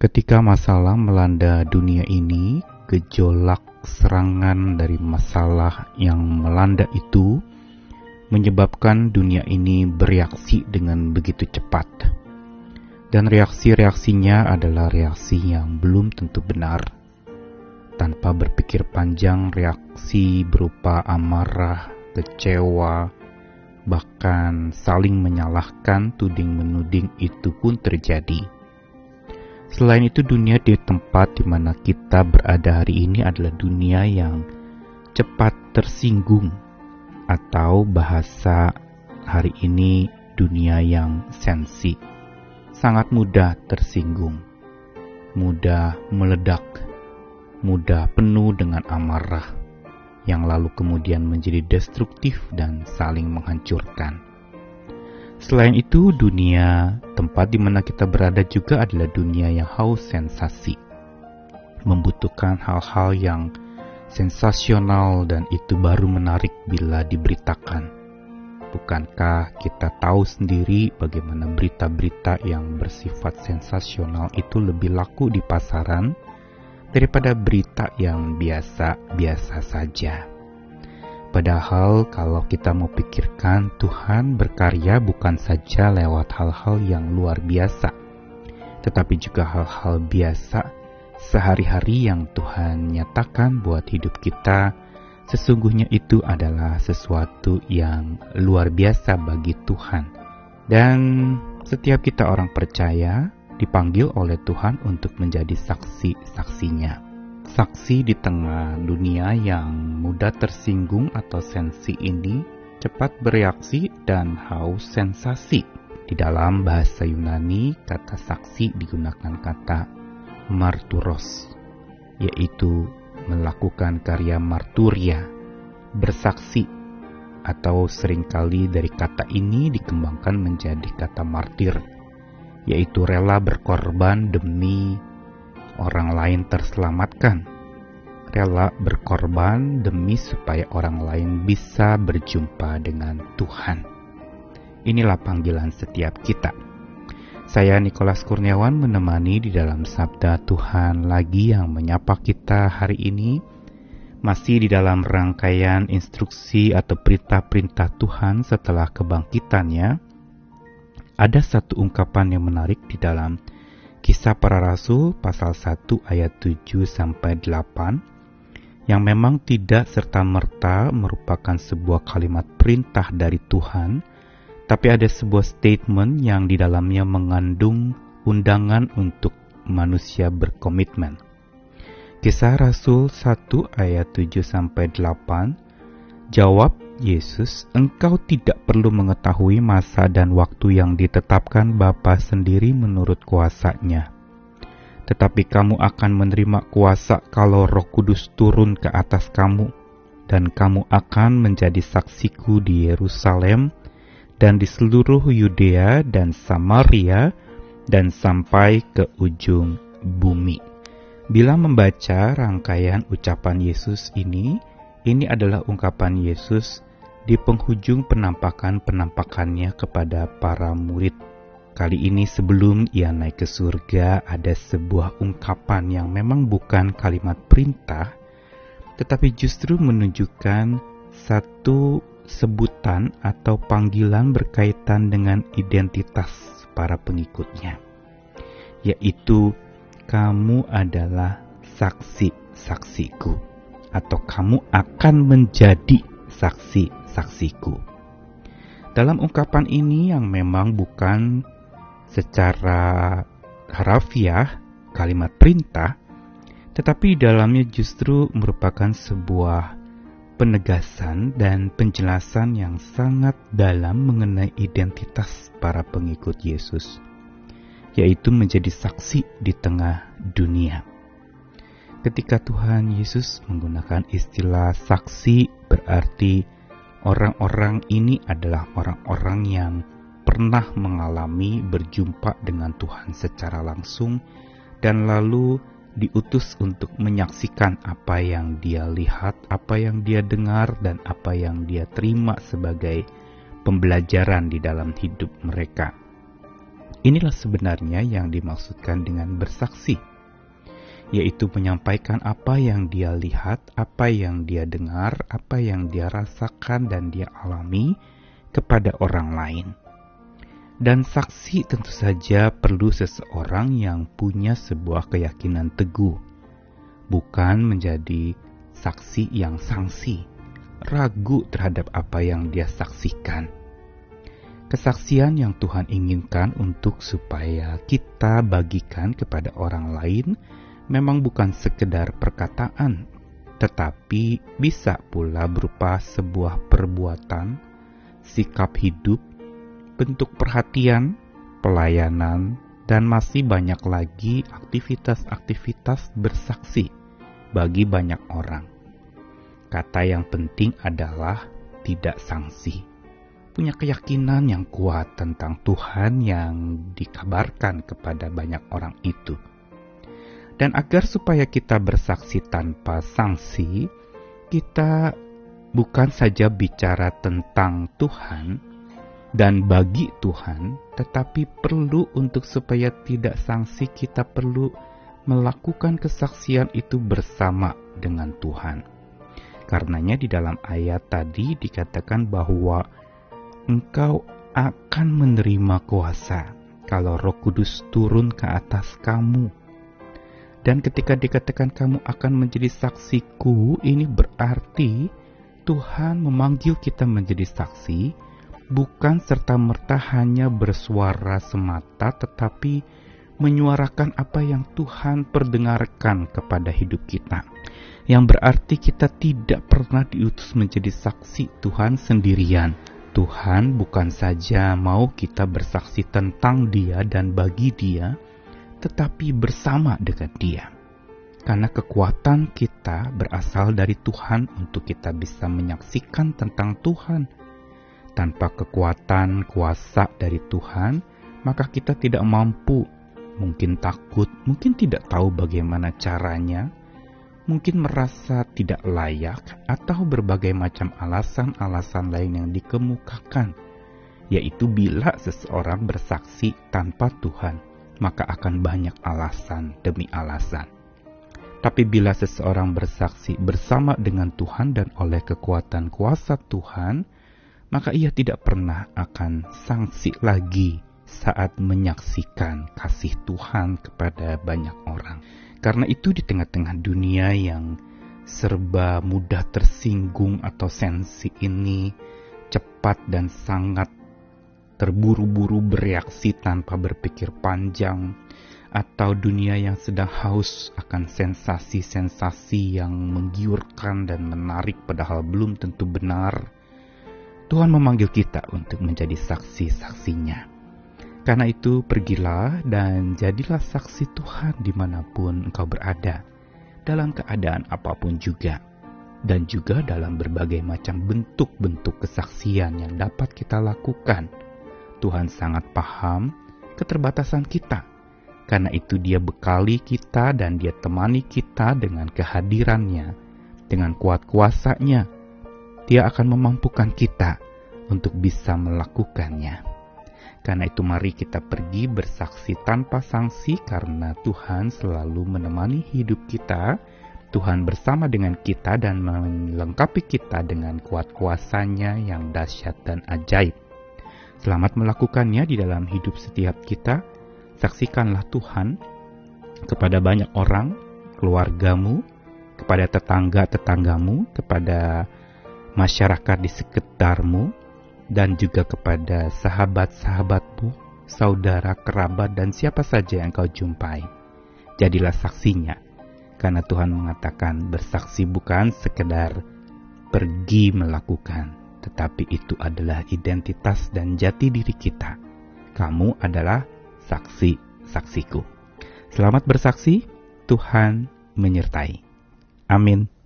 Ketika masalah melanda dunia ini, gejolak serangan dari masalah yang melanda itu menyebabkan dunia ini bereaksi dengan begitu cepat. Dan reaksi-reaksinya adalah reaksi yang belum tentu benar. Tanpa berpikir panjang, reaksi berupa amarah, kecewa, bahkan saling menyalahkan, tuding-menuding itu pun terjadi. Selain itu, dunia di tempat di mana kita berada hari ini adalah dunia yang cepat tersinggung, atau bahasa hari ini dunia yang sensi sangat mudah tersinggung, mudah meledak, mudah penuh dengan amarah, yang lalu kemudian menjadi destruktif dan saling menghancurkan. Selain itu, dunia tempat di mana kita berada juga adalah dunia yang haus sensasi, membutuhkan hal-hal yang sensasional dan itu baru menarik bila diberitakan Bukankah kita tahu sendiri bagaimana berita-berita yang bersifat sensasional itu lebih laku di pasaran daripada berita yang biasa-biasa saja? Padahal kalau kita mau pikirkan Tuhan berkarya bukan saja lewat hal-hal yang luar biasa, tetapi juga hal-hal biasa sehari-hari yang Tuhan nyatakan buat hidup kita, Sesungguhnya itu adalah sesuatu yang luar biasa bagi Tuhan. Dan setiap kita orang percaya dipanggil oleh Tuhan untuk menjadi saksi-saksinya. Saksi di tengah dunia yang mudah tersinggung atau sensi ini cepat bereaksi dan haus sensasi. Di dalam bahasa Yunani, kata saksi digunakan kata marturos, yaitu melakukan karya marturia, bersaksi, atau sering kali dari kata ini dikembangkan menjadi kata martir, yaitu rela berkorban demi orang lain terselamatkan, rela berkorban demi supaya orang lain bisa berjumpa dengan Tuhan. Inilah panggilan setiap kita saya Nikolas Kurniawan menemani di dalam Sabda Tuhan lagi yang menyapa kita hari ini masih di dalam rangkaian instruksi atau perintah-perintah Tuhan setelah kebangkitannya. Ada satu ungkapan yang menarik di dalam Kisah Para Rasul pasal 1 ayat 7 sampai 8 yang memang tidak serta-merta merupakan sebuah kalimat perintah dari Tuhan, tapi ada sebuah statement yang di dalamnya mengandung undangan untuk manusia berkomitmen. Kisah Rasul 1 ayat 7 sampai 8 Jawab Yesus, engkau tidak perlu mengetahui masa dan waktu yang ditetapkan Bapa sendiri menurut kuasanya. Tetapi kamu akan menerima kuasa kalau roh kudus turun ke atas kamu, dan kamu akan menjadi saksiku di Yerusalem, dan di seluruh Yudea dan Samaria dan sampai ke ujung bumi. Bila membaca rangkaian ucapan Yesus ini, ini adalah ungkapan Yesus di penghujung penampakan-penampakannya kepada para murid. Kali ini sebelum ia naik ke surga ada sebuah ungkapan yang memang bukan kalimat perintah, tetapi justru menunjukkan satu sebutan atau panggilan berkaitan dengan identitas para pengikutnya, yaitu kamu adalah saksi-saksiku atau kamu akan menjadi saksi-saksiku. Dalam ungkapan ini yang memang bukan secara harafiah kalimat perintah, tetapi dalamnya justru merupakan sebuah penegasan dan penjelasan yang sangat dalam mengenai identitas para pengikut Yesus, yaitu menjadi saksi di tengah dunia. Ketika Tuhan Yesus menggunakan istilah saksi, berarti orang-orang ini adalah orang-orang yang pernah mengalami berjumpa dengan Tuhan secara langsung dan lalu diutus untuk menyaksikan apa yang dia lihat, apa yang dia dengar, dan apa yang dia terima sebagai pembelajaran di dalam hidup mereka. Inilah sebenarnya yang dimaksudkan dengan bersaksi, yaitu menyampaikan apa yang dia lihat, apa yang dia dengar, apa yang dia rasakan, dan dia alami kepada orang lain. Dan saksi tentu saja perlu seseorang yang punya sebuah keyakinan teguh, bukan menjadi saksi yang sangsi, ragu terhadap apa yang dia saksikan Kesaksian yang Tuhan inginkan untuk supaya kita bagikan kepada orang lain memang bukan sekedar perkataan, tetapi bisa pula berupa sebuah perbuatan, sikap hidup, bentuk perhatian, pelayanan, dan masih banyak lagi aktivitas-aktivitas bersaksi bagi banyak orang. Kata yang penting adalah tidak sanksi punya keyakinan yang kuat tentang Tuhan yang dikabarkan kepada banyak orang itu. Dan agar supaya kita bersaksi tanpa sanksi, kita bukan saja bicara tentang Tuhan dan bagi Tuhan, tetapi perlu untuk supaya tidak sanksi kita perlu melakukan kesaksian itu bersama dengan Tuhan. Karenanya di dalam ayat tadi dikatakan bahwa engkau akan menerima kuasa kalau Roh Kudus turun ke atas kamu. Dan ketika dikatakan kamu akan menjadi saksiku, ini berarti Tuhan memanggil kita menjadi saksi, bukan serta-merta hanya bersuara semata, tetapi menyuarakan apa yang Tuhan perdengarkan kepada hidup kita. Yang berarti kita tidak pernah diutus menjadi saksi Tuhan sendirian, Tuhan bukan saja mau kita bersaksi tentang Dia dan bagi Dia, tetapi bersama dengan Dia. Karena kekuatan kita berasal dari Tuhan untuk kita bisa menyaksikan tentang Tuhan. Tanpa kekuatan kuasa dari Tuhan, maka kita tidak mampu, mungkin takut, mungkin tidak tahu bagaimana caranya, mungkin merasa tidak layak atau berbagai macam alasan-alasan lain yang dikemukakan, yaitu bila seseorang bersaksi tanpa Tuhan, maka akan banyak alasan demi alasan. Tapi bila seseorang bersaksi bersama dengan Tuhan dan oleh kekuatan kuasa Tuhan, maka ia tidak pernah akan sanksi lagi saat menyaksikan kasih Tuhan kepada banyak orang. Karena itu di tengah-tengah dunia yang serba mudah tersinggung atau sensi ini cepat dan sangat terburu-buru bereaksi tanpa berpikir panjang atau dunia yang sedang haus akan sensasi-sensasi yang menggiurkan dan menarik padahal belum tentu benar, Tuhan memanggil kita untuk menjadi saksi-saksinya. Karena itu pergilah dan jadilah saksi Tuhan di mana pun engkau berada, dalam keadaan apa pun juga, dan juga dalam berbagai macam bentuk-bentuk kesaksian yang dapat kita lakukan. Tuhan sangat paham keterbatasan kita, karena itu dia bekali kita dan dia temani kita dengan kehadirannya, dengan kuat kuasanya. Dia akan memampukan kita untuk bisa melakukannya. Karena itu mari kita pergi bersaksi tanpa sanksi karena Tuhan selalu menemani hidup kita. Tuhan bersama dengan kita dan melengkapi kita dengan kuat kuasanya yang dahsyat dan ajaib. Selamat melakukannya di dalam hidup setiap kita. Saksikanlah Tuhan kepada banyak orang, keluargamu, kepada tetangga-tetanggamu, kepada masyarakat di sekitarmu, dan juga kepada sahabat-sahabatmu, saudara, kerabat, dan siapa saja yang kau jumpai. Jadilah saksinya, karena Tuhan mengatakan bersaksi bukan sekedar pergi melakukan, tetapi itu adalah identitas dan jati diri kita. Kamu adalah saksi-saksiku. Selamat bersaksi, Tuhan menyertai. Amin.